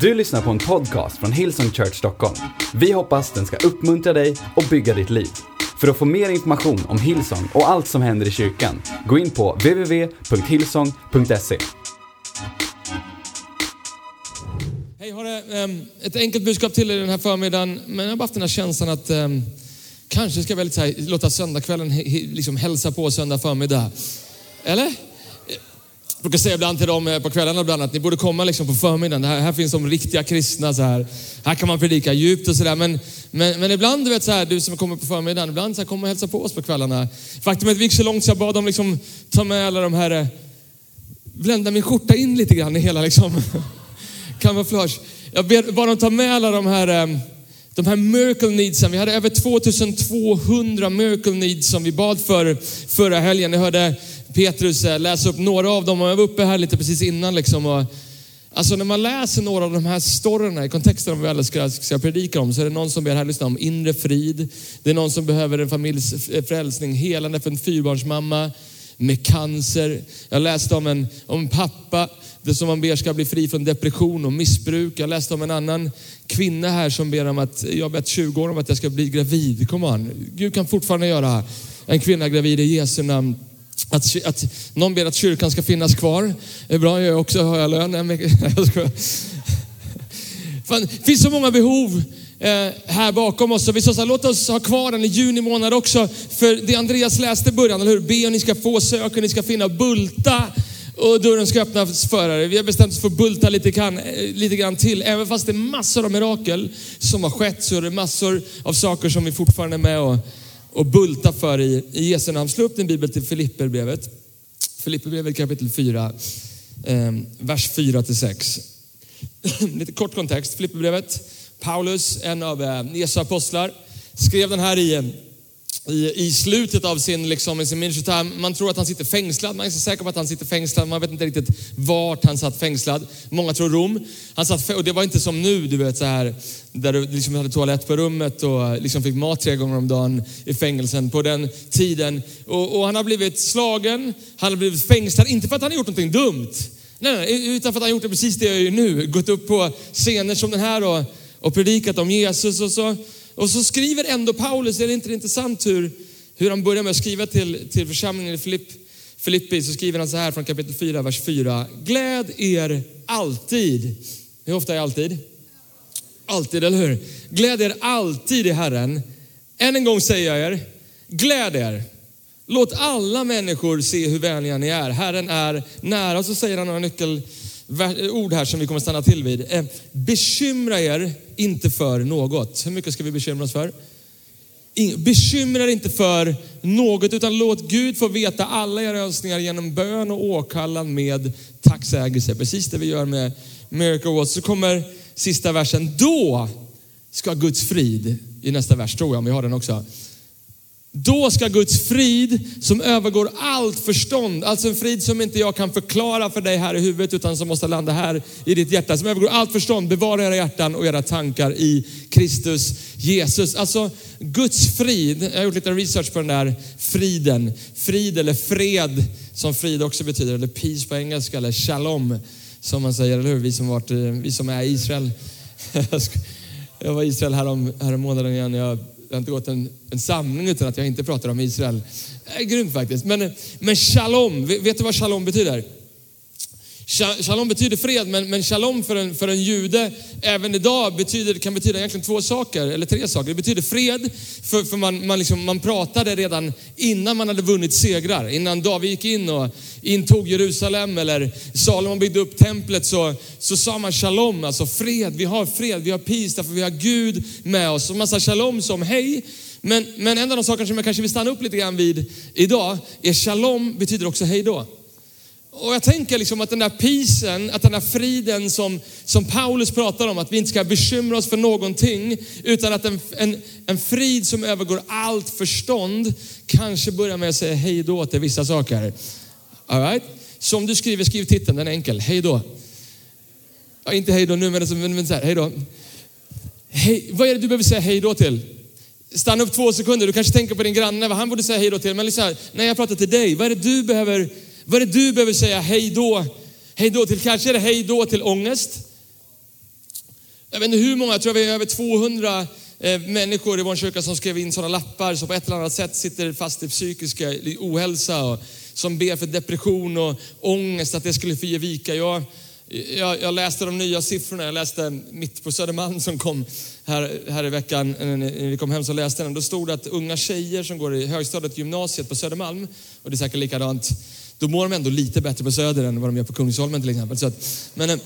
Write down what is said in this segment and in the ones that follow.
Du lyssnar på en podcast från Hillsong Church Stockholm. Vi hoppas den ska uppmuntra dig och bygga ditt liv. För att få mer information om Hillsong och allt som händer i kyrkan, gå in på www.hillsong.se. Hej, jag har ehm, ett enkelt budskap till er den här förmiddagen. Men jag har bara haft den här känslan att um, kanske ska vi lite så här, låta söndagskvällen liksom hälsa på söndag förmiddag. Eller? Jag brukar säga ibland till dem eh, på kvällarna bland att ni borde komma liksom på förmiddagen. Här, här finns de riktiga kristna. Så här. här kan man predika djupt och sådär. Men, men, men ibland, du vet så här, du som kommer på förmiddagen, ibland så här, kom och hälsa på oss på kvällarna. Faktum är att vi gick så långt så jag bad dem liksom, ta med alla de här, eh, blända min skjorta in lite grann i hela liksom, kamouflage. Jag bad dem ta med alla de här eh, de här miracle needsen, vi hade över 2200 miracle needs som vi bad för förra helgen. Ni hörde Petrus eh, läser upp några av dem jag var uppe här lite precis innan. Liksom och, alltså när man läser några av de här storyna i kontexten av vad vi ska, ska predika om så är det någon som ber här lyssna om inre frid. Det är någon som behöver en familjs eh, frälsning, helande för en fyrbarnsmamma med cancer. Jag läste om en, om en pappa det som man ber ska bli fri från depression och missbruk. Jag läste om en annan kvinna här som ber om att, jag har bett 20 år om att jag ska bli gravid. Kom an, Gud kan fortfarande göra en kvinna gravid i Jesu namn. Att, att någon ber att kyrkan ska finnas kvar. Det är bra, jag också har jag lön. Det finns så många behov eh, här bakom oss. Och vi sa så här, låt oss ha kvar den i juni månad också. För det Andreas läste i början, eller hur? Be och ni ska få, sök och ni ska finna, bulta och dörren ska öppnas för er. Vi har bestämt oss för att bulta lite kan, eh, lite grann till. Även fast det är massor av mirakel som har skett så är det massor av saker som vi fortfarande är med och, och bulta för i, i Jesu namn. Slå upp din bibel till Filipperbrevet. Filipperbrevet kapitel 4, eh, vers 4 till 6. lite kort kontext. Filipperbrevet. Paulus, en av eh, Jesu apostlar, skrev den här i i, i slutet av sin, liksom, sin ministry time. Man tror att han sitter fängslad. Man är så säker på att han sitter fängslad. Man vet inte riktigt vart han satt fängslad. Många tror Rom. Han satt, och det var inte som nu, du vet så här, där du liksom hade toalett på rummet och eh, liksom fick mat tre gånger om dagen i fängelsen på den tiden. Och, och han har blivit slagen, han har blivit fängslad. Inte för att han har gjort någonting dumt. Nej, nej, utan för att han har gjort det precis det jag gör nu. Gått upp på scener som den här och, och predikat om Jesus och så. Och så skriver ändå Paulus, är det inte intressant hur, hur han börjar med att skriva till, till församlingen i Filipp, Filippi, så skriver han så här från kapitel 4, vers 4. Gläd er alltid. Hur ofta är alltid? Alltid, eller hur? Gläd er alltid i Herren. Än en gång säger jag er, gläd er. Låt alla människor se hur vänliga ni är. Herren är nära. Och så säger han några nyckel Eh, ord här som vi kommer stanna till vid. Eh, bekymra er inte för något. Hur mycket ska vi bekymra oss för? Bekymra er inte för något utan låt Gud få veta alla era önskningar genom bön och åkallan med tacksägelse. Precis det vi gör med Miracle Watch. Så kommer sista versen. Då ska Guds frid, i nästa vers tror jag, om vi har den också. Då ska Guds frid som övergår allt förstånd, alltså en frid som inte jag kan förklara för dig här i huvudet utan som måste landa här i ditt hjärta, som övergår allt förstånd, bevara era hjärtan och era tankar i Kristus Jesus. Alltså Guds frid, jag har gjort lite research på den där friden, frid eller fred som frid också betyder, eller peace på engelska eller shalom som man säger, eller hur? Vi som, varit, eh, vi som är i Israel. Jag var i Israel härom, härom månaden igen. Jag har inte gått en, en samling utan att jag inte pratar om Israel. Det är grymt faktiskt. Men, men shalom, vet du vad shalom betyder? Shalom betyder fred, men, men shalom för en, för en jude även idag betyder, kan betyda egentligen två saker, eller tre saker. Det betyder fred, för, för man, man, liksom, man pratade redan innan man hade vunnit segrar. Innan David gick in och intog Jerusalem eller Salomon byggde upp templet så, så sa man shalom, alltså fred. Vi har fred, vi har peace därför vi har Gud med oss. Och man sa shalom som hej. Men, men en av de saker som jag kanske vill stanna upp lite grann vid idag är shalom betyder också hej då. Och jag tänker liksom att den där peacen, att den där friden som, som Paulus pratar om, att vi inte ska bekymra oss för någonting, utan att en, en, en frid som övergår allt förstånd, kanske börjar med att säga hej då till vissa saker. All right? Så om du skriver, skriv titeln, den är enkel, hej då. Ja, inte hej då nu, men, liksom, men, men så här, hej då. Hej, vad är det du behöver säga hej då till? Stanna upp två sekunder, du kanske tänker på din granne, vad han borde säga hej då till. Men liksom, när jag pratar till dig, vad är det du behöver vad är det du behöver säga hej då? Hej då till? Kanske är det hej då till ångest. Jag vet inte hur många, jag tror vi är över 200 eh, människor i vår kyrka som skrev in sådana lappar som på ett eller annat sätt sitter fast i psykiska eh, ohälsa och som ber för depression och ångest, att det skulle få ge vika. Jag, jag, jag, läste de nya siffrorna, jag läste mitt på Södermalm som kom här, här i veckan, när vi kom hem så läste den. Då stod det att unga tjejer som går i högstadiet, gymnasiet på Södermalm, och det är säkert likadant, då mår de ändå lite bättre på Söder än vad de gör på Kungsholmen till exempel. Så att, men eh,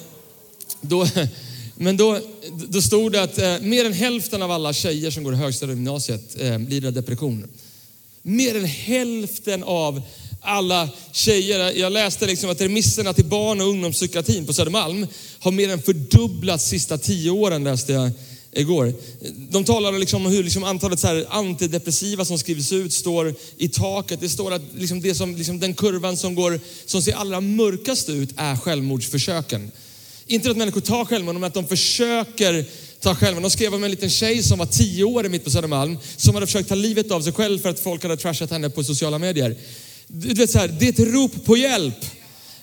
då, men då, då stod det att eh, mer än hälften av alla tjejer som går i högstadiet och gymnasiet eh, lider av depression. Mer än hälften av alla tjejer. Jag läste liksom att remisserna till barn och ungdomspsykiatrin på Södermalm har mer än fördubblats sista tio åren läste jag igår. De talade liksom om hur liksom antalet så antidepressiva som skrivs ut står i taket. Det står att liksom det som, liksom den kurvan som, går, som ser allra mörkast ut är självmordsförsöken. Inte att människor tar självmord, men att de försöker ta självmord. De skrev om en liten tjej som var tio år mitt på Södermalm, som hade försökt ta livet av sig själv för att folk hade trashat henne på sociala medier. Du vet så här, det är ett rop på hjälp.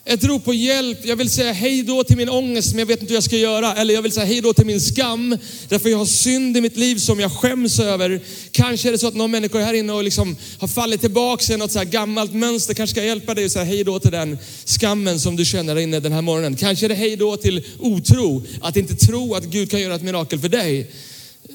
Ett rop på hjälp. Jag vill säga hej då till min ångest, men jag vet inte hur jag ska göra. Eller jag vill säga hej då till min skam, därför jag har synd i mitt liv som jag skäms över. Kanske är det så att någon människa här inne och liksom har fallit tillbaka i något så här gammalt mönster. Kanske ska jag hjälpa dig att säga hej då till den skammen som du känner där inne den här morgonen. Kanske är det hej då till otro, att inte tro att Gud kan göra ett mirakel för dig.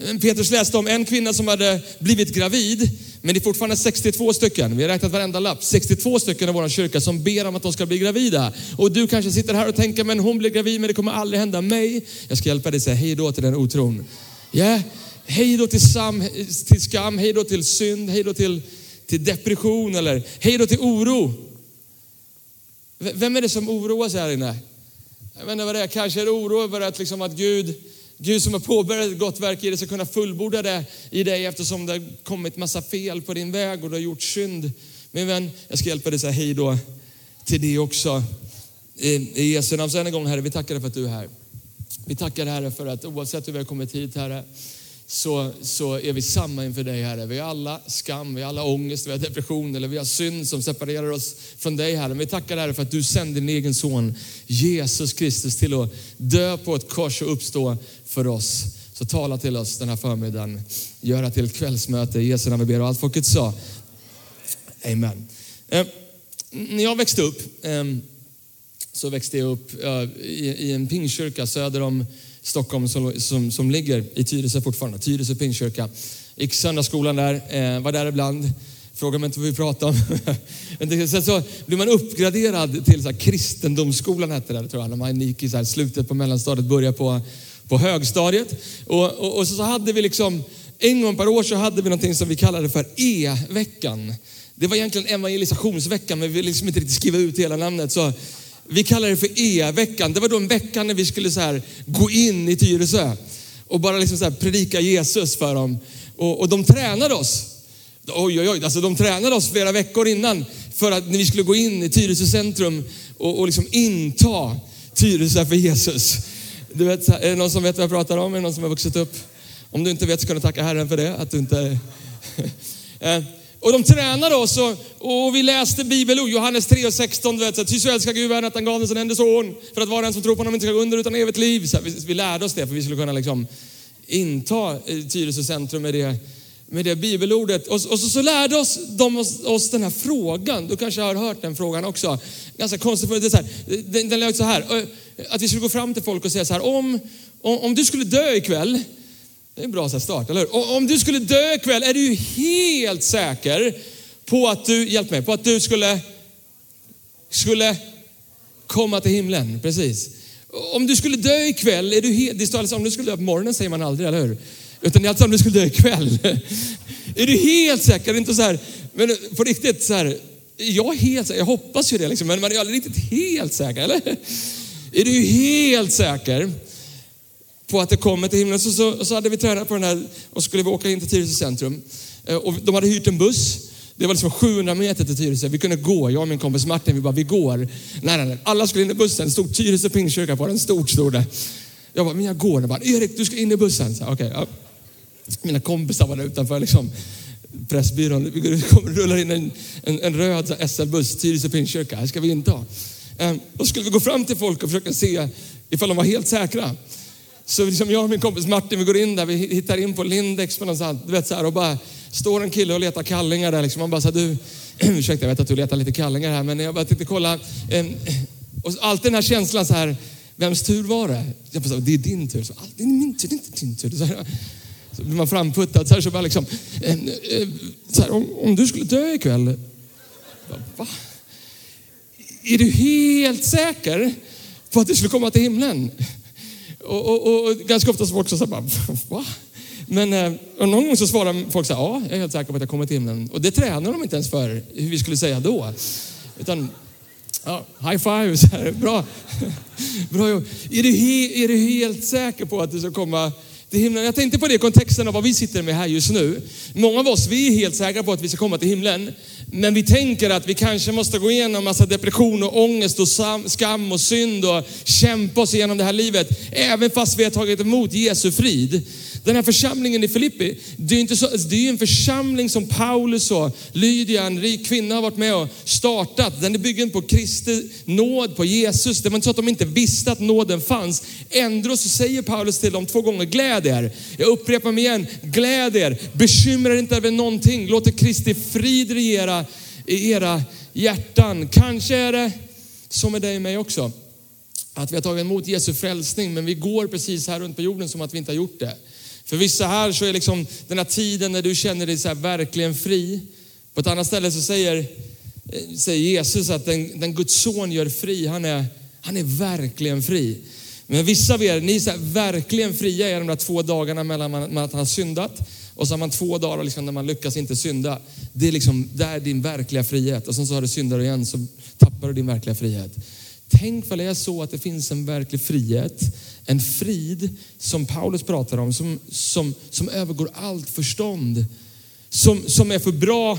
Eh, Petrus läste om en kvinna som hade blivit gravid, men det är fortfarande 62 stycken, vi har räknat varenda lapp, 62 stycken i vår kyrka som ber om att de ska bli gravida. Och du kanske sitter här och tänker, men hon blir gravid, men det kommer aldrig hända mig. Jag ska hjälpa dig att säga hej då till den otron. Yeah. hej då till, sam, till skam, hej då till synd, hej då till, till depression eller hej då till oro. Vem är det som oroar sig här inne? Jag vet inte vad det är, kanske är det oro över att, liksom att Gud Gud som har påbörjat ett gott verk i dig ska kunna fullborda det i dig eftersom det har kommit massa fel på din väg och du har gjort synd. Min vän, jag ska hjälpa dig säga hej då till det också. I Jesu namn. Så än en gång Herre, vi tackar dig för att du är här. Vi tackar Herre för att oavsett hur vi har kommit hit Herre, så, så är vi samma inför dig Herre. Vi har alla skam, vi har alla ångest, vi har depression eller vi har synd som separerar oss från dig Herre. Men vi tackar Herre för att du sände din egen son Jesus Kristus till att dö på ett kors och uppstå för oss. Så tala till oss den här förmiddagen. Göra till ett kvällsmöte i Jesu namn vi ber och allt folket sa. Amen. Eh, när jag växte upp eh, så växte jag upp eh, i, i, en pingkyrka söder om Stockholm som, som, som ligger i Tyresö fortfarande. Tyresö Pingstkyrka. Gick söndagsskolan där, eh, var där ibland. Fråga mig inte vad vi pratar om. Sen så blir man uppgraderad till så här, kristendomsskolan hette det tror jag. När man gick i så här, slutet på mellanstadiet, började på på högstadiet. Och, och, och, så hade vi liksom, en gång per år så hade vi någonting som vi kallade för E-veckan. Det var egentligen evangelisationsveckan, men vi ville liksom inte riktigt skriva ut hela namnet. Så vi kallar det för E-veckan. Det var då en vecka när vi skulle så här, gå in i Tyresö och bara liksom så här, predika Jesus för dem. Och, och de tränade oss. Oj, oj, oj, alltså de tränade oss flera veckor innan för att när vi skulle gå in i Tyresö centrum och, och liksom inta Tyresö för Jesus. Du vet, är det någon som vet vad jag pratar om? Är det någon som har vuxit upp? Om du inte vet så kan du tacka Herren för det. Att du inte... Eh, och de tränade oss och, och vi läste bibelord, Johannes 3 och 16. Du vet, ty så älskar Gud världen att han gav sin enda son för att var en som tror på honom inte ska gå under utan evigt liv. Så vi, vi, lärde oss det för vi skulle kunna liksom inta eh, Tyresö centrum med det, med det bibelordet. Och, och så, så, lärde oss de oss, oss, den här frågan. Du kanske har hört den frågan också. Ganska konstigt, för det är så här, den, den löd så här att vi skulle gå fram till folk och säga så här, om, om, om du skulle dö ikväll, det är en bra start, eller hur? Om du skulle dö ikväll, är du helt säker på att du, hjälp mig, på att du skulle, skulle komma till himlen? Precis. Om du skulle dö ikväll, är du helt, det står alltså om du skulle dö på morgonen säger man aldrig, eller hur? Utan det är alltså om du skulle dö ikväll. är du helt säker? Inte så här, men på riktigt så här, jag är helt säker, jag hoppas ju det liksom, men man är aldrig riktigt helt säker, eller? Är du helt säker på att det kommer till himlen? Så, så, så hade vi tränat på den här och skulle vi åka in till Tyresö centrum. Eh, och de hade hyrt en buss. Det var liksom 700 meter till Tyresö. Vi kunde gå, jag och min kompis Martin, vi bara, vi går. Nej, nej, nej. Alla skulle in i bussen. Det stod Tyresö Pingstkyrka på den, stort stod det. Jag bara, men jag går. Jag bara, Erik, du ska in i bussen. Så, okay, ja. Mina kompisar var där utanför liksom. Pressbyrån. Vi rullar in en, en, en röd SL-buss, Tyresö Pingstkyrka. Här ska vi inta. Då eh, skulle vi gå fram till folk och försöka se ifall de var helt säkra. Så liksom jag och min kompis Martin, vi går in där, vi hittar in på Lindex på någonstans, du vet så här, och bara står en kille och letar kallingar där liksom. Man bara så här, du, ursäkta jag vet att du letar lite kallingar här, men jag bara tänkte kolla. Och alltid den här känslan så här, vems tur var det? Jag bara, det är din tur. Så, ah, det är min tur, det är inte din tur. Så, här, så blir man framputtad så här, så bara liksom, så här, om, om du skulle dö ikväll, bara, va? Är du helt säker på att du skulle komma till himlen? Och, och, och ganska ofta så folk så bara, va? Men eh, och någon gång så svarar folk så här, ja, jag är helt säker på att jag kommer till himlen. Och det tränar de inte ens för, hur vi skulle säga då. Utan, ja, high five, så här, bra. bra jobb. Är du, he, är du helt säker på att du ska komma till himlen? Jag tänkte på det i kontexten av vad vi sitter med här just nu. Många av oss, vi är helt säkra på att vi ska komma till himlen. Men vi tänker att vi kanske måste gå igenom massa depression och ångest och skam och synd och kämpa oss igenom det här livet. Även fast vi har tagit emot Jesu frid. Den här församlingen i Filippi, det är, inte så, det är en församling som Paulus och Lydia, en rik kvinna, har varit med och startat. Den är byggd på Kristi nåd, på Jesus. Det var inte så att de inte visste att nåden fanns. Ändå så säger Paulus till dem två gånger, gläd er. Jag upprepar mig igen, gläd er. Bekymra er inte över någonting. Låt Kristi frid regera i era hjärtan. Kanske är det som med dig och mig också. Att vi har tagit emot Jesu frälsning men vi går precis här runt på jorden som att vi inte har gjort det. För vissa här så är liksom den här tiden när du känner dig så här verkligen fri. På ett annat ställe så säger, eh, säger Jesus att den, den Guds son gör fri, han är, han är verkligen fri. Men vissa av er, ni är så verkligen fria i de där två dagarna mellan man, att man har syndat och så har man två dagar liksom när man lyckas inte synda. Det är liksom, där är din verkliga frihet. Och sen så har du syndar igen så tappar du din verkliga frihet. Tänk väl det är så att det finns en verklig frihet, en frid som Paulus pratar om, som, som, som övergår allt förstånd. Som, som är för bra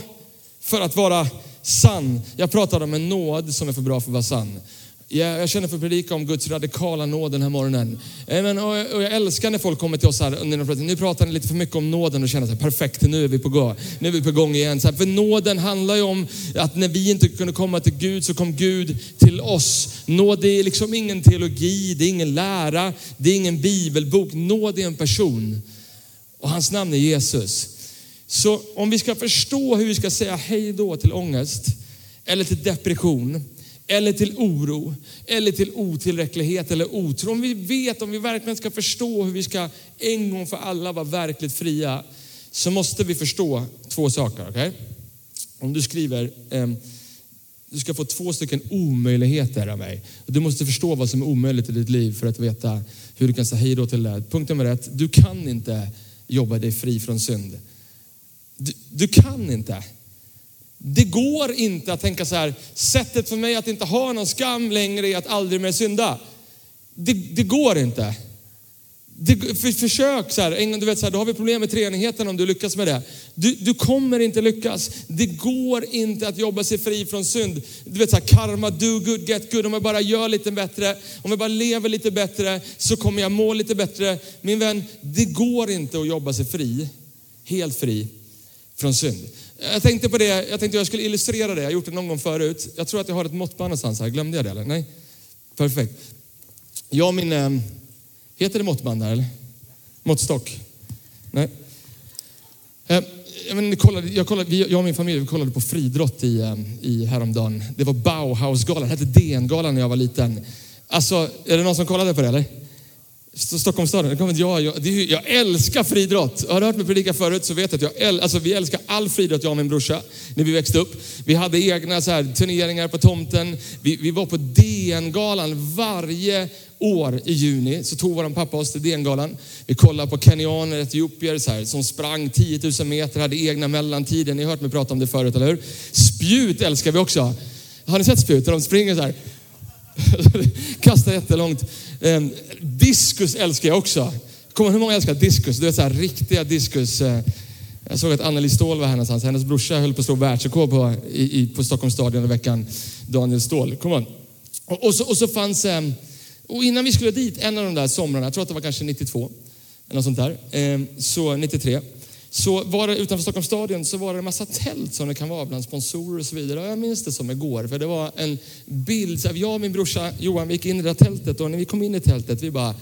för att vara sann. Jag pratar om en nåd som är för bra för att vara sann. Jag, jag känner för att predika om Guds radikala nåd den här morgonen. Amen. och, jag, och jag älskar när folk kommer till oss här under Nu pratar ni lite för mycket om nåden och känner att perfekt, nu är vi på gång. Nu är vi på gång igen. Så här, för nåden handlar ju om att när vi inte kunde komma till Gud så kom Gud till oss. Nåd är liksom ingen teologi, det är ingen lära, det är ingen bibelbok. Nåd är en person. Och hans namn är Jesus. Så om vi ska förstå hur vi ska säga hej då till ångest eller till depression eller till oro, eller till otillräcklighet eller otro. Om vi vet, om vi verkligen ska förstå hur vi ska en gång för alla vara verkligt fria, så måste vi förstå två saker. Okay? Om du skriver, eh, du ska få två stycken omöjligheter av mig. Du måste förstå vad som är omöjligt i ditt liv för att veta hur du kan säga hej då till det. Punkt nummer ett, du kan inte jobba dig fri från synd. Du, du kan inte. Det går inte att tänka så här, sättet för mig att inte ha någon skam längre är att aldrig mer synda. Det, det går inte. Det, för, försök så här, en, du vet så här, då har vi problem med treenigheten om du lyckas med det. Du, du kommer inte lyckas. Det går inte att jobba sig fri från synd. Du vet så här, karma, do good, get good. Om jag bara gör lite bättre, om jag bara lever lite bättre så kommer jag må lite bättre. Min vän, det går inte att jobba sig fri, helt fri från synd. Jag tänkte på det, jag tänkte jag skulle illustrera det. Jag har gjort det någon gång förut. Jag tror att jag har ett måttband någonstans här. Glömde jag det eller? Nej? Perfekt. Jag och min, eh, heter det måttband där eller? Måttstock? Nej. Eh, jag, jag, kollade, jag, kollade, jag och min familj vi kollade på fridrott i, eh, i häromdagen. Det var Bauhausgalan, det hette DN-galan när jag var liten. Alltså, är det någon som kollade på det eller? Stockholmsstaden, det kommer jag, jag, det, jag älskar friidrott. Har du hört mig predika förut så vet jag att jag äl, alltså, vi älskar all friidrott, jag och min brorsa, när vi växte upp. Vi hade egna så här, turneringar på tomten. Vi, vi var på DN-galan varje år i juni. Så tog vår pappa oss till DN-galan. Vi kollade på kenyaner, etiopier så här, som sprang 10 000 meter, hade egna mellantider. Ni har hört mig prata om det förut, eller hur? Spjut älskar vi också. Har ni sett spjut? De springer så här. Kastar jättelångt. Eh, diskus älskar jag också. Kommer hur många älskar diskus? Du vet så här riktiga diskus. Eh, jag såg att Anneli Ståhl var här någonstans. Hennes brorsa höll på att slå världsrekord på, i, i, på Stockholms stadion i veckan. Daniel Ståhl. Kom on. Och, och, så, och så fanns, eh, och innan vi skulle dit, en av de där somrarna, jag tror att det var kanske 92, eller något sånt där, eh, så 93, så var det utanför Stockholms stadion så var det en massa tält som det kan vara bland sponsorer och så vidare. Jag minns det som igår, för det var en bild. Så jag och min brorsa Johan, vi gick in i det där tältet och när vi kom in i tältet, vi bara...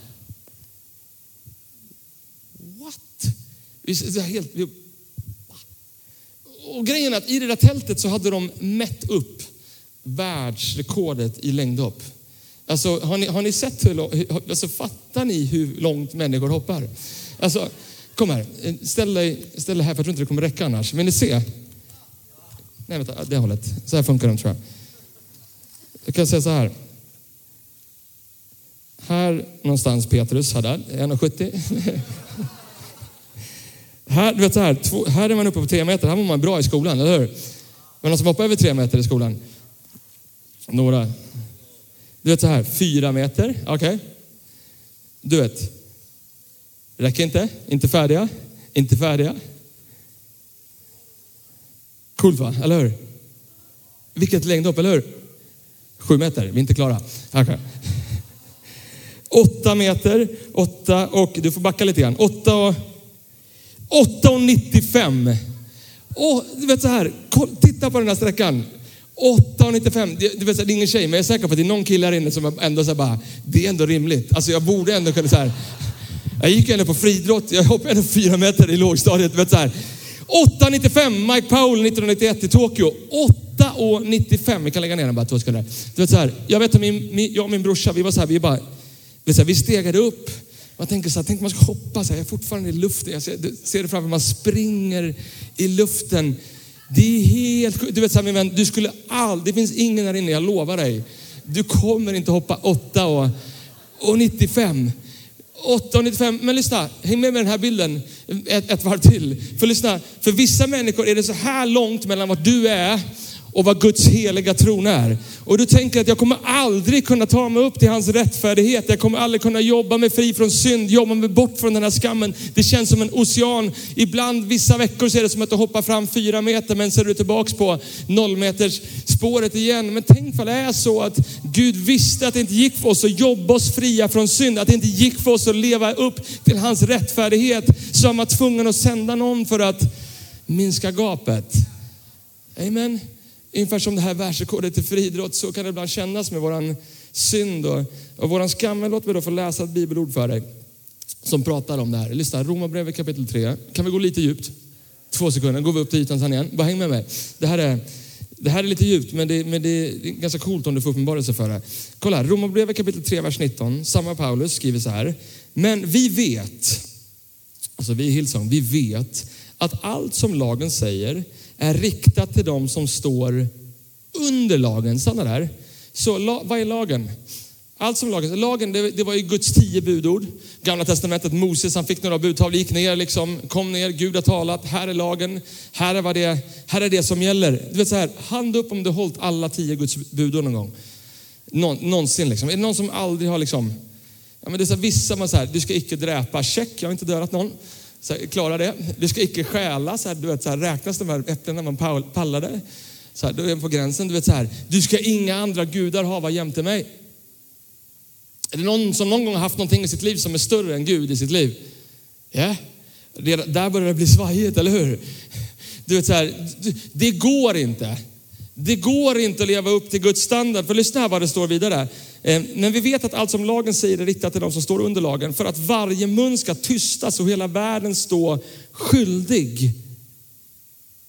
What? Vi, det helt, vi, och grejen är att i det där tältet så hade de mätt upp världsrekordet i längdhopp. Alltså, har ni, har ni sett hur långt, alltså fattar ni hur långt människor hoppar? Alltså, kom här, ställ dig, ställ dig här för jag tror inte det kommer räcka annars. Vill ni se? Nej, vänta, det hållet. Så här funkar de tror jag. Jag kan säga så här. Här någonstans Petrus, här där, 1,70. här, du vet så här, två, här är man uppe på tre meter, här var man bra i skolan, eller hur? Men någon som hoppar över tre meter i skolan? Några. Du vet så här, fyra meter, okej. Okay. Du vet, räcker inte, inte färdiga, inte färdiga. Coolt va, eller hur? Vilket längdhopp, eller hur? Sju meter, vi är inte klara. Okay. Åtta meter, åtta och, du får backa lite grann. Åtta och, åtta och 95. Och, du vet så här, titta på den här sträckan. 8,95. Du vet, det är ingen tjej, men jag är säker på att det är någon kille här inne som ändå så bara, det är ändå rimligt. Alltså jag borde ändå kunna så här. Jag gick ju ändå på friidrott, jag hoppade ändå fyra meter i lågstadiet. Vet, så här. 8,95, Mike Powell 1991 i Tokyo. 8,95. Vi kan lägga ner den bara två sekunder. Du vet så här, jag vet att min, min, jag och min brorsa, vi var så här, vi bara, vet så här, vi stegade upp. Man tänker så här, tänk man ska hoppa så här, jag är fortfarande i luften. Jag ser, ser det framför mig, man springer i luften. Det är helt sjukt. Du vet så här, min vän, du skulle aldrig, det finns ingen här inne, jag lovar dig. Du kommer inte hoppa 8 och, och 95. 8,95. Men lyssna, häng med med den här bilden ett, ett varv till. För lyssna, för vissa människor är det så här långt mellan vart du är och vad Guds heliga tron är. Och du tänker att jag kommer aldrig kunna ta mig upp till hans rättfärdighet. Jag kommer aldrig kunna jobba mig fri från synd, jobba mig bort från den här skammen. Det känns som en ocean. Ibland, vissa veckor så är det som att du hoppar fram fyra meter men så är du tillbaks på nollmeters spåret igen. Men tänk för det är så att Gud visste att det inte gick för oss att jobba oss fria från synd. Att det inte gick för oss att leva upp till hans rättfärdighet. Så han var tvungen att sända någon för att minska gapet. Amen. Ungefär som det här världsrekordet i friidrott så kan det ibland kännas med våran synd och, och våran skam. Men låt mig då få läsa ett bibelord för dig som pratar om det här. Lyssna, Romarbrevet kapitel 3. Kan vi gå lite djupt? Två sekunder, går vi upp till ytan sen igen. Bara häng med mig. Det här är, det här är lite djupt, men det, men det är ganska coolt om du får uppenbarelse för det. Kolla här, Romarbrevet kapitel 3, vers 19. Samma Paulus skriver så här. Men vi vet, alltså vi i Hillsong, vi vet att allt som lagen säger är riktat till dem som står under lagen. Stanna där. Så vad är lagen? Allt som lagen, lagen det, det var ju Guds tio budord. Gamla testamentet, Moses han fick några budtavlor, gick ner liksom, kom ner, Gud har talat, här är lagen, här är, vad det, här är det som gäller. Du vet så här, hand upp om du har hållit alla tio Guds budord någon gång. Nå, någonsin liksom. Är det någon som aldrig har liksom, ja men det är så här, vissa man så här, du ska icke dräpa, check, jag har inte dödat någon. Så här, klara det. Du ska icke stjäla. Så här, du vet, så här, räknas de här äpplena man pallade? Så här, då är på gränsen. Du vet så här, du ska inga andra gudar hava jämte mig. Är det någon som någon gång har haft någonting i sitt liv som är större än Gud i sitt liv? Ja, yeah. där börjar det bli svajigt, eller hur? Du vet så här, det går inte. Det går inte att leva upp till Guds standard. För lyssna här vad det står vidare. Eh, men vi vet att allt som lagen säger är riktat till de som står under lagen för att varje mun ska tystas och hela världen stå skyldig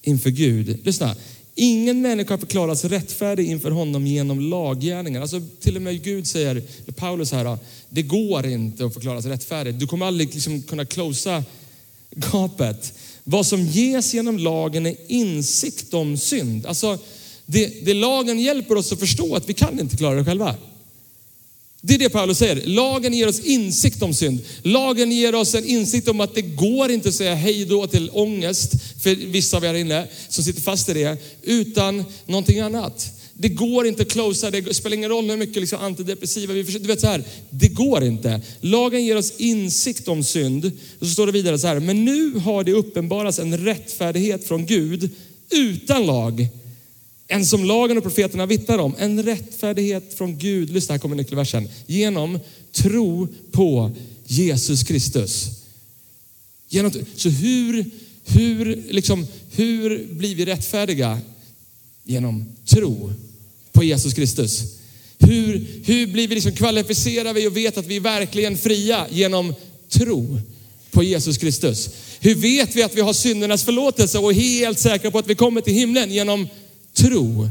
inför Gud. Lyssna. Ingen människa förklaras rättfärdig inför honom genom laggärningar. Alltså till och med Gud säger, Paulus här, det går inte att förklaras rättfärdig. Du kommer aldrig liksom kunna closea gapet. Vad som ges genom lagen är insikt om synd. Alltså det, det lagen hjälper oss att förstå att vi kan inte klara det själva. Det är det Paulus säger. Lagen ger oss insikt om synd. Lagen ger oss en insikt om att det går inte att säga hej då till ångest, för vissa av er inne som sitter fast i det, utan någonting annat. Det går inte att closea, det spelar ingen roll hur mycket liksom antidepressiva vi försöker, du vet så här, det går inte. Lagen ger oss insikt om synd. Och så står det vidare så här, men nu har det uppenbarats en rättfärdighet från Gud utan lag en som lagen och profeterna vittnar om. En rättfärdighet från Gud, lyssna här kommer nyckelversen, genom tro på Jesus Kristus. Genom, så hur, hur, liksom, hur blir vi rättfärdiga? Genom tro på Jesus Kristus. Hur, hur blir vi liksom kvalificerade och vet att vi är verkligen fria? Genom tro på Jesus Kristus. Hur vet vi att vi har syndernas förlåtelse och är helt säkra på att vi kommer till himlen? Genom tro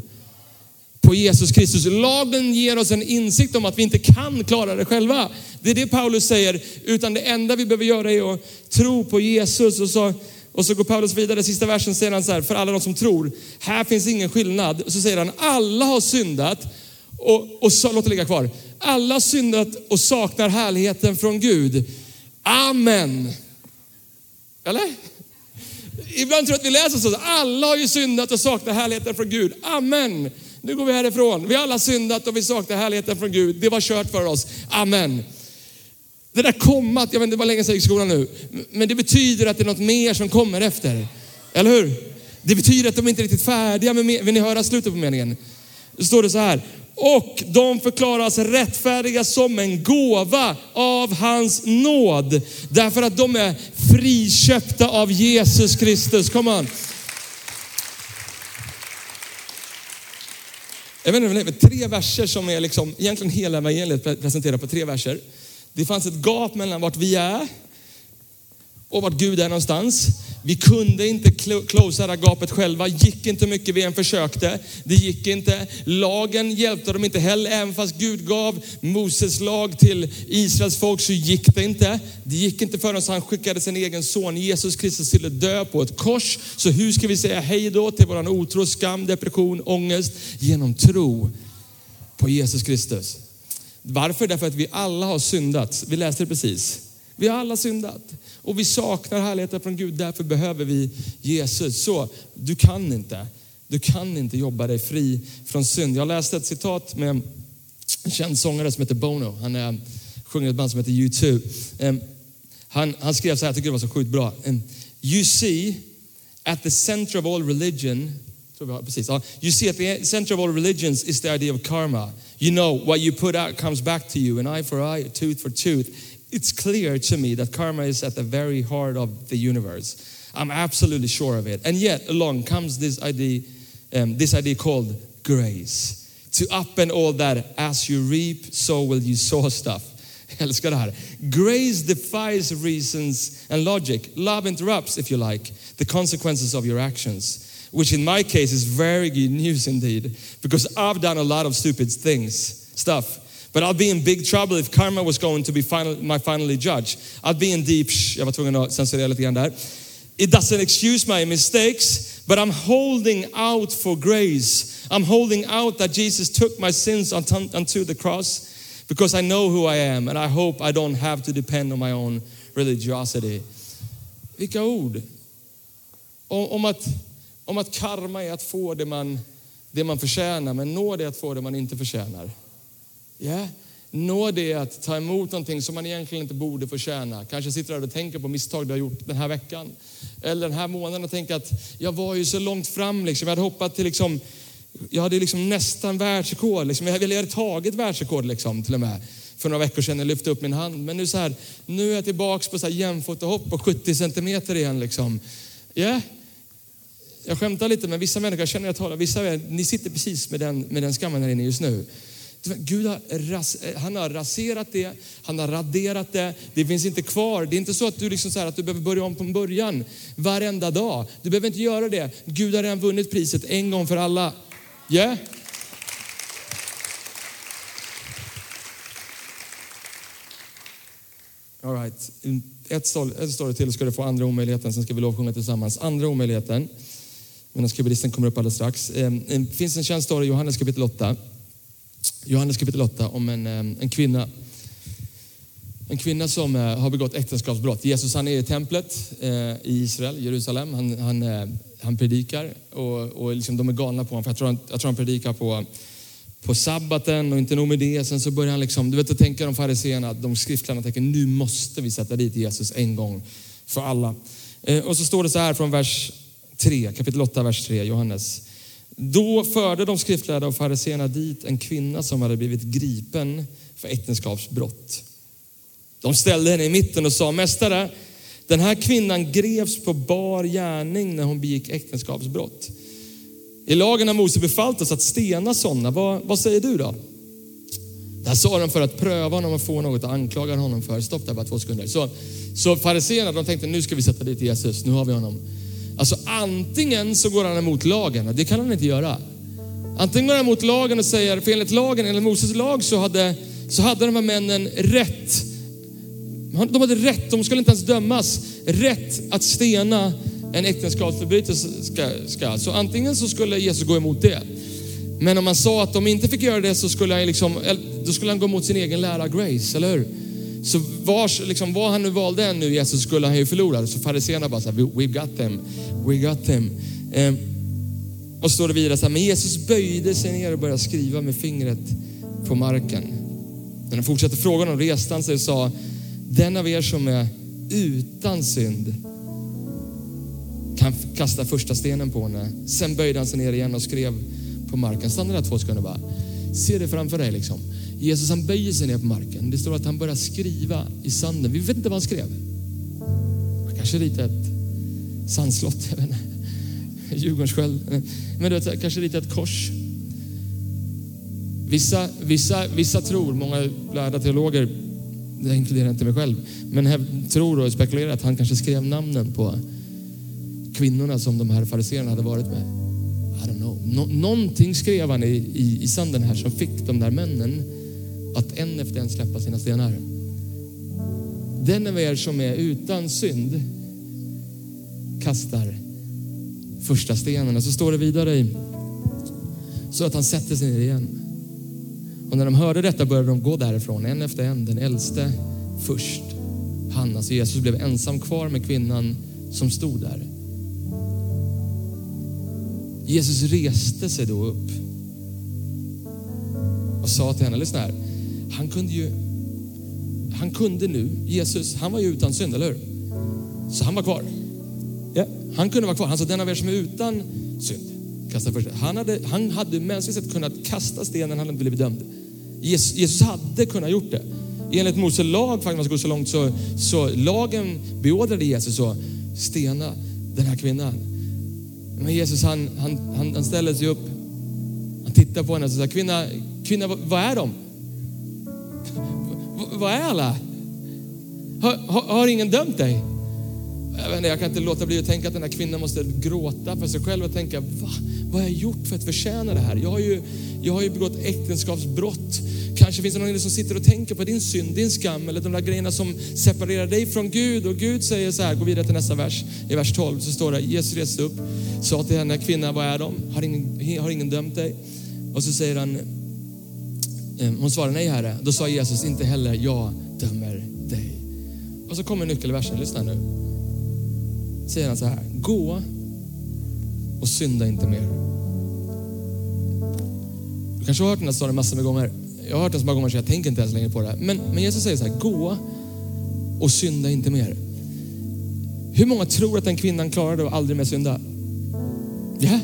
på Jesus Kristus. Lagen ger oss en insikt om att vi inte kan klara det själva. Det är det Paulus säger, utan det enda vi behöver göra är att tro på Jesus. Och så, och så går Paulus vidare, sista versen säger han så här, för alla de som tror, här finns ingen skillnad. Så säger han, alla har syndat och, och så, låt det ligga kvar. Alla har syndat och saknar härligheten från Gud. Amen. Eller? Ibland tror jag att vi läser så, alla har ju syndat och saknar härligheten från Gud. Amen. Nu går vi härifrån. Vi har alla syndat och vi saknar härligheten från Gud. Det var kört för oss. Amen. Det där kommat, jag vet inte hur länge sedan jag gick i skolan nu, men det betyder att det är något mer som kommer efter. Eller hur? Det betyder att de inte är riktigt färdiga med, vill ni höra slutet på meningen? Då står det så här, och de förklaras rättfärdiga som en gåva av hans nåd. Därför att de är friköpta av Jesus Kristus. Kom on. Jag vet inte, tre verser som är liksom, egentligen hela evangeliet presenterat på tre verser. Det fanns ett gap mellan vart vi är och vart Gud är någonstans. Vi kunde inte closea det gapet själva, gick inte mycket vi än försökte. Det gick inte. Lagen hjälpte dem inte heller, även fast Gud gav Moses lag till Israels folk så gick det inte. Det gick inte förrän han skickade sin egen son Jesus Kristus till att dö på ett kors. Så hur ska vi säga hej då till våran otro, skam, depression, ångest? Genom tro på Jesus Kristus. Varför? Därför att vi alla har syndat. Vi läste det precis. Vi har alla syndat och vi saknar härligheten från Gud. Därför behöver vi Jesus. Så du kan inte, du kan inte jobba dig fri från synd. Jag läste ett citat med en känd sångare som heter Bono. Han är, sjunger ett band som heter U2. Ehm, han, han skrev så här, jag tycker det var så sjukt bra. Ehm, you see, at the center of all religion, precis, you see at the center of all religions is the idea of karma. You know, what you put out comes back to you, an eye for eye, a tooth for tooth it's clear to me that karma is at the very heart of the universe. I'm absolutely sure of it. And yet, along comes this idea, um, this idea called grace. To up and all that, as you reap, so will you sow stuff. älskar det här. Grace defies reasons and logic. Love interrupts, if you like, the consequences of your actions. Which in my case is very good news indeed, because I've done a lot of stupid things, stuff But I'll be in big trouble if karma was going to be final, my finally judge. I'd be in deep, jag var tvungen att censurera lite grann där. It doesn't excuse my mistakes, but I'm holding out for grace. I'm holding out that Jesus took my sins unto the cross because I know who I am and I hope I don't have to depend on my own religiosity. Vilka ord! Om att, om att karma är att få det man, det man förtjänar, men nåd är att få det man inte förtjänar. Yeah. nåd är att ta emot någonting som man egentligen inte borde förtjäna. Kanske sitter där och tänker på misstag du har gjort den här veckan. Eller den här månaden och tänker att jag var ju så långt fram. Liksom. Jag hade hoppat till liksom, jag hade liksom nästan världsrekord. Liksom. Jag hade tagit världsrekord liksom, till och med för några veckor sedan. Jag lyfte upp min hand. Men nu, så här, nu är jag tillbaks på så här jämfotahopp på 70 centimeter igen. Liksom. Yeah. Jag skämtar lite, men vissa människor, jag känner jag talar, vissa, ni sitter precis med den, med den skammen här inne just nu. Gud har, ras, eh, han har raserat det, han har raderat det, det finns inte kvar. Det är inte så att du, liksom så här, att du behöver börja om från början varenda dag. Du behöver inte göra det. Gud har redan vunnit priset en gång för alla. Yeah? All right. Ett story till ska du få andra omöjligheten, sen ska vi lovsjunga tillsammans. Andra omöjligheten, medan skrivlisten kommer upp alldeles strax. Ehm, det finns en känd story i Johannes kapitel 8. Johannes kapitel 8 om en, eh, en kvinna. En kvinna som eh, har begått äktenskapsbrott. Jesus han är i templet eh, i Israel, Jerusalem. Han, han, eh, han predikar och, och liksom de är galna på honom. För jag, tror han, jag tror han predikar på, på sabbaten och inte nog med det. Sen så börjar han liksom, du vet, tänka de fariséerna, de skriftlärarna tänker nu måste vi sätta dit Jesus en gång för alla. Eh, och så står det så här från vers 3, kapitel 8, vers 3, Johannes. Då förde de skriftlärda och fariséerna dit en kvinna som hade blivit gripen för äktenskapsbrott. De ställde henne i mitten och sa, Mästare, den här kvinnan greps på bar gärning när hon begick äktenskapsbrott. I lagen har Mose befallt oss att stena sådana. Vad, vad säger du då? Det här sa de för att pröva honom och få något att anklaga honom för. Stopp där bara två sekunder. Så, så fariséerna de tänkte nu ska vi sätta dit Jesus, nu har vi honom. Alltså antingen så går han emot lagen, det kan han inte göra. Antingen går han emot lagen och säger, för enligt lagen, enligt Moses lag så hade, så hade de här männen rätt. De hade rätt, de skulle inte ens dömas. Rätt att stena en äktenskapsförbrytelse. Ska, ska. Så antingen så skulle Jesus gå emot det. Men om man sa att de inte fick göra det så skulle han, liksom, då skulle han gå emot sin egen lära grace, eller hur? Så vars, liksom, vad han nu valde än nu Jesus skulle han ju förlora. Så fariséerna bara så här, we got them, we got them. Eh, och så står det vidare så här, men Jesus böjde sig ner och började skriva med fingret på marken. När han fortsatte frågan om reste han sig och sa, den av er som är utan synd kan kasta första stenen på henne. Sen böjde han sig ner igen och skrev på marken. Stanna där två sekunder bara. Se det framför dig liksom. Jesus han böjer sig ner på marken. Det står att han börjar skriva i sanden. Vi vet inte vad han skrev. Han kanske ritade ett sandslott, jag vet inte. Djurgårdssköld. Men du vet, kanske ritade ett kors. Vissa, vissa, vissa tror, många lärda teologer, det inkluderar inte mig själv, men tror och spekulerar att han kanske skrev namnen på kvinnorna som de här fariséerna hade varit med. I don't know. Nå någonting skrev han i, i, i sanden här som fick de där männen att en efter en släppa sina stenar. Den av er som är utan synd kastar första stenen. Och så står det vidare i, så att han sätter sig ner igen. Och när de hörde detta började de gå därifrån, en efter en, den äldste först. Han, alltså Jesus blev ensam kvar med kvinnan som stod där. Jesus reste sig då upp och sa till henne, lyssna här, han kunde ju, han kunde nu, Jesus, han var ju utan synd, eller hur? Så han var kvar. Ja. Han kunde vara kvar. Han sa, den av er som är utan synd, kasta först. Han hade, han hade mänskligt sett kunnat kasta stenen, han hade blivit dömd. Jesus, Jesus hade kunnat gjort det. Enligt Mose lag, faktiskt man ska gå så långt, så, så lagen beordrade Jesus att stena den här kvinnan. Men Jesus han, han, han, han ställer sig upp, han tittar på henne och säger, kvinna, kvinna vad är de? Vad är alla? Har, har, har ingen dömt dig? Jag, vet inte, jag kan inte låta bli att tänka att den här kvinnan måste gråta för sig själv och tänka, Va? vad har jag gjort för att förtjäna det här? Jag har ju, jag har ju begått äktenskapsbrott. Kanske finns det någon som sitter och tänker på din synd, din skam eller de där grejerna som separerar dig från Gud. Och Gud säger så här, gå vidare till nästa vers. I vers 12 så står det, Jesus reste upp, sa till henne, kvinna vad är de? Har ingen, har ingen dömt dig? Och så säger han, Eh, hon svarade nej herre. Då sa Jesus, inte heller jag dömer dig. Och så kommer nyckelversen, lyssna nu. Säger han så här, gå och synda inte mer. Du kanske har hört den här storyn massor med gånger. Jag har hört den så många gånger så jag tänker inte ens längre på det. Men, men Jesus säger så här, gå och synda inte mer. Hur många tror att den kvinnan klarade att aldrig mer synda? Ja.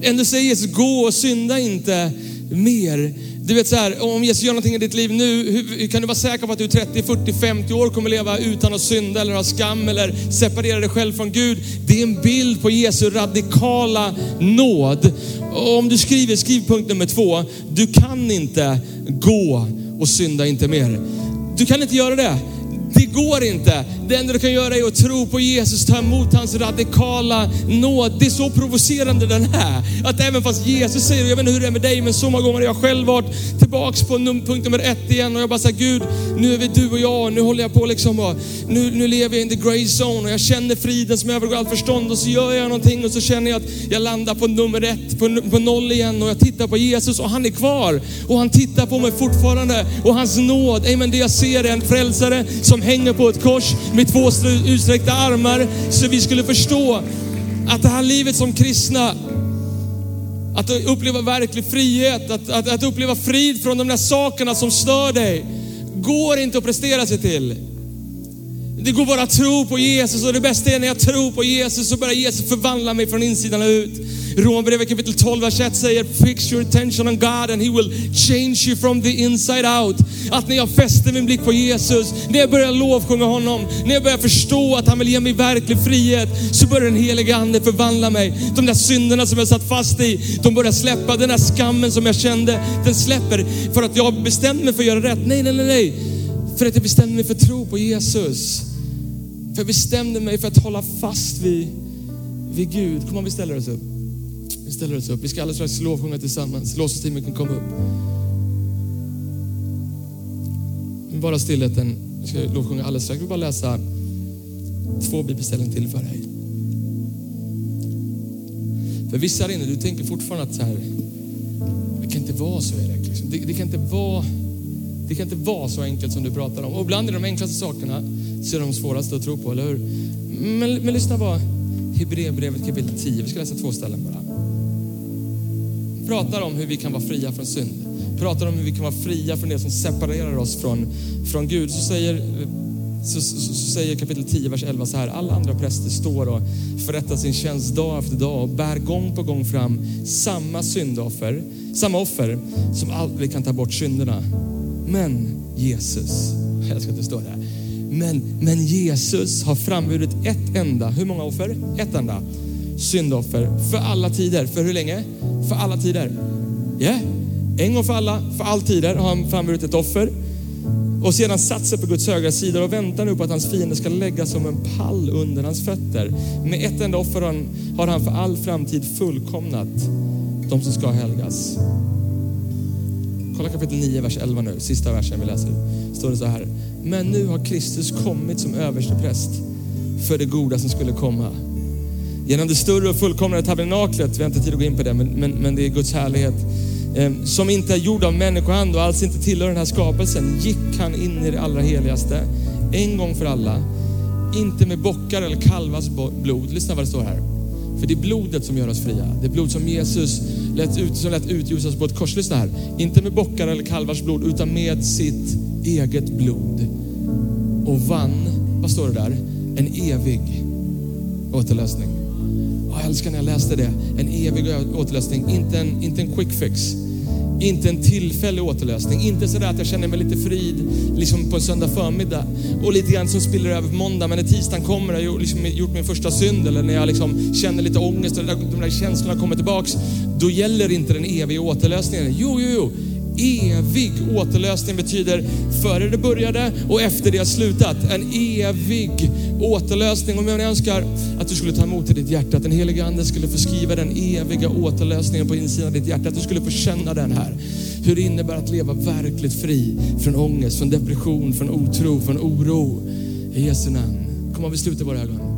Ändå säger Jesus, gå och synda inte mer. Du vet så här, om Jesus gör någonting i ditt liv nu, hur, kan du vara säker på att du 30, 40, 50 år kommer leva utan att synda eller ha skam eller separera dig själv från Gud? Det är en bild på Jesu radikala nåd. Och om du skriver, skriv punkt nummer två. Du kan inte gå och synda inte mer. Du kan inte göra det. Det går inte. Det enda du kan göra är att tro på Jesus, ta emot hans radikala nåd. Det är så provocerande den är. Att även fast Jesus säger, jag vet inte hur det är med dig, men så många gånger har jag själv varit tillbaks på num punkt nummer ett igen och jag bara säger Gud, nu är vi du och jag, nu håller jag på liksom och nu, nu lever jag in the grey zone och jag känner friden som övergår allt förstånd och så gör jag någonting och så känner jag att jag landar på nummer ett, på, på noll igen och jag tittar på Jesus och han är kvar och han tittar på mig fortfarande och hans nåd, amen, det jag ser är en frälsare som som hänger på ett kors med två utsträckta armar så vi skulle förstå att det här livet som kristna, att uppleva verklig frihet, att, att, att uppleva frid från de där sakerna som stör dig, går inte att prestera sig till. Det går bara att tro på Jesus och det bästa är när jag tror på Jesus så börjar Jesus förvandla mig från insidan och ut. Romarbrevet kapitel 12, vers 1 säger Fix your attention on God and he will change you from the inside out. Att när jag fäster min blick på Jesus, när jag börjar lovsjunga honom, när jag börjar förstå att han vill ge mig verklig frihet, så börjar den helige Ande förvandla mig. De där synderna som jag satt fast i, de börjar släppa. Den där skammen som jag kände, den släpper. För att jag bestämde mig för att göra rätt. Nej, nej, nej, nej. För att jag bestämde mig för att tro på Jesus. För jag bestämde mig för att hålla fast vid, vid Gud. Kom igen, vi ställer oss upp. Vi ställer oss upp. Vi ska alldeles strax lovsjunga tillsammans. Låtsasteamet kan komma upp. Bara stillheten. Vi ska lovsjunga alldeles strax. Jag vill bara läsa två bibelställen till för dig. För vissa här inne, du tänker fortfarande att så här, det kan inte vara så Erik. Liksom. Det, det, kan inte vara, det kan inte vara så enkelt som du pratar om. Och ibland är de enklaste sakerna så är de svåraste att tro på, eller hur? Men, men lyssna bara. Hebreerbrevet kapitel 10. Vi ska läsa två ställen bara. Pratar om hur vi kan vara fria från synd. Pratar om hur vi kan vara fria från det som separerar oss från, från Gud. Så säger, så, så, så säger kapitel 10, vers 11 så här. Alla andra präster står och förrättar sin tjänst dag efter dag och bär gång på gång fram samma syndoffer, samma offer som aldrig kan ta bort synderna. Men Jesus, jag ska det står där. Men, men Jesus har framburit ett enda, hur många offer? Ett enda syndoffer för alla tider. För hur länge? För alla tider. Ja, yeah. en gång för alla, för all tider har han framburit ett offer. Och sedan satt sig på Guds högra sida och väntar nu på att hans fiende ska läggas som en pall under hans fötter. Med ett enda offer har han, har han för all framtid fullkomnat de som ska helgas. Kolla kapitel 9, vers 11 nu, sista versen vi läser. Står det så här. Men nu har Kristus kommit som överste präst för det goda som skulle komma. Genom det större och fullkomnare tabernaklet, vi har inte tid att gå in på det, men, men, men det är Guds härlighet, eh, som inte är gjord av människohand och alls inte tillhör den här skapelsen, gick han in i det allra heligaste, en gång för alla. Inte med bockar eller kalvars blod. Lyssna vad det står här. För det är blodet som gör oss fria. Det är blod som Jesus lät, ut, som lät utljusas på ett kors. Lyssna här. Inte med bockar eller kalvars blod, utan med sitt eget blod. Och vann, vad står det där? En evig återlösning. Jag älskar när jag läste det. En evig återlösning, inte en, inte en quick fix. Inte en tillfällig återlösning. Inte sådär att jag känner mig lite frid liksom på en söndag förmiddag och lite grann som spiller över på måndag. Men när tisdagen kommer och jag liksom gjort min första synd eller när jag liksom känner lite ångest och de där känslorna kommer tillbaks. Då gäller inte den eviga återlösningen. Jo, jo, jo. Evig återlösning betyder före det började och efter det har slutat. En evig återlösning. Om jag önskar att du skulle ta emot i ditt hjärta, att den heliga Ande skulle förskriva den eviga återlösningen på insidan av ditt hjärta. Att du skulle få känna den här. Hur det innebär att leva verkligt fri från ångest, från depression, från otro, från oro. I Jesu namn. Kom och vi sluter våra ögon.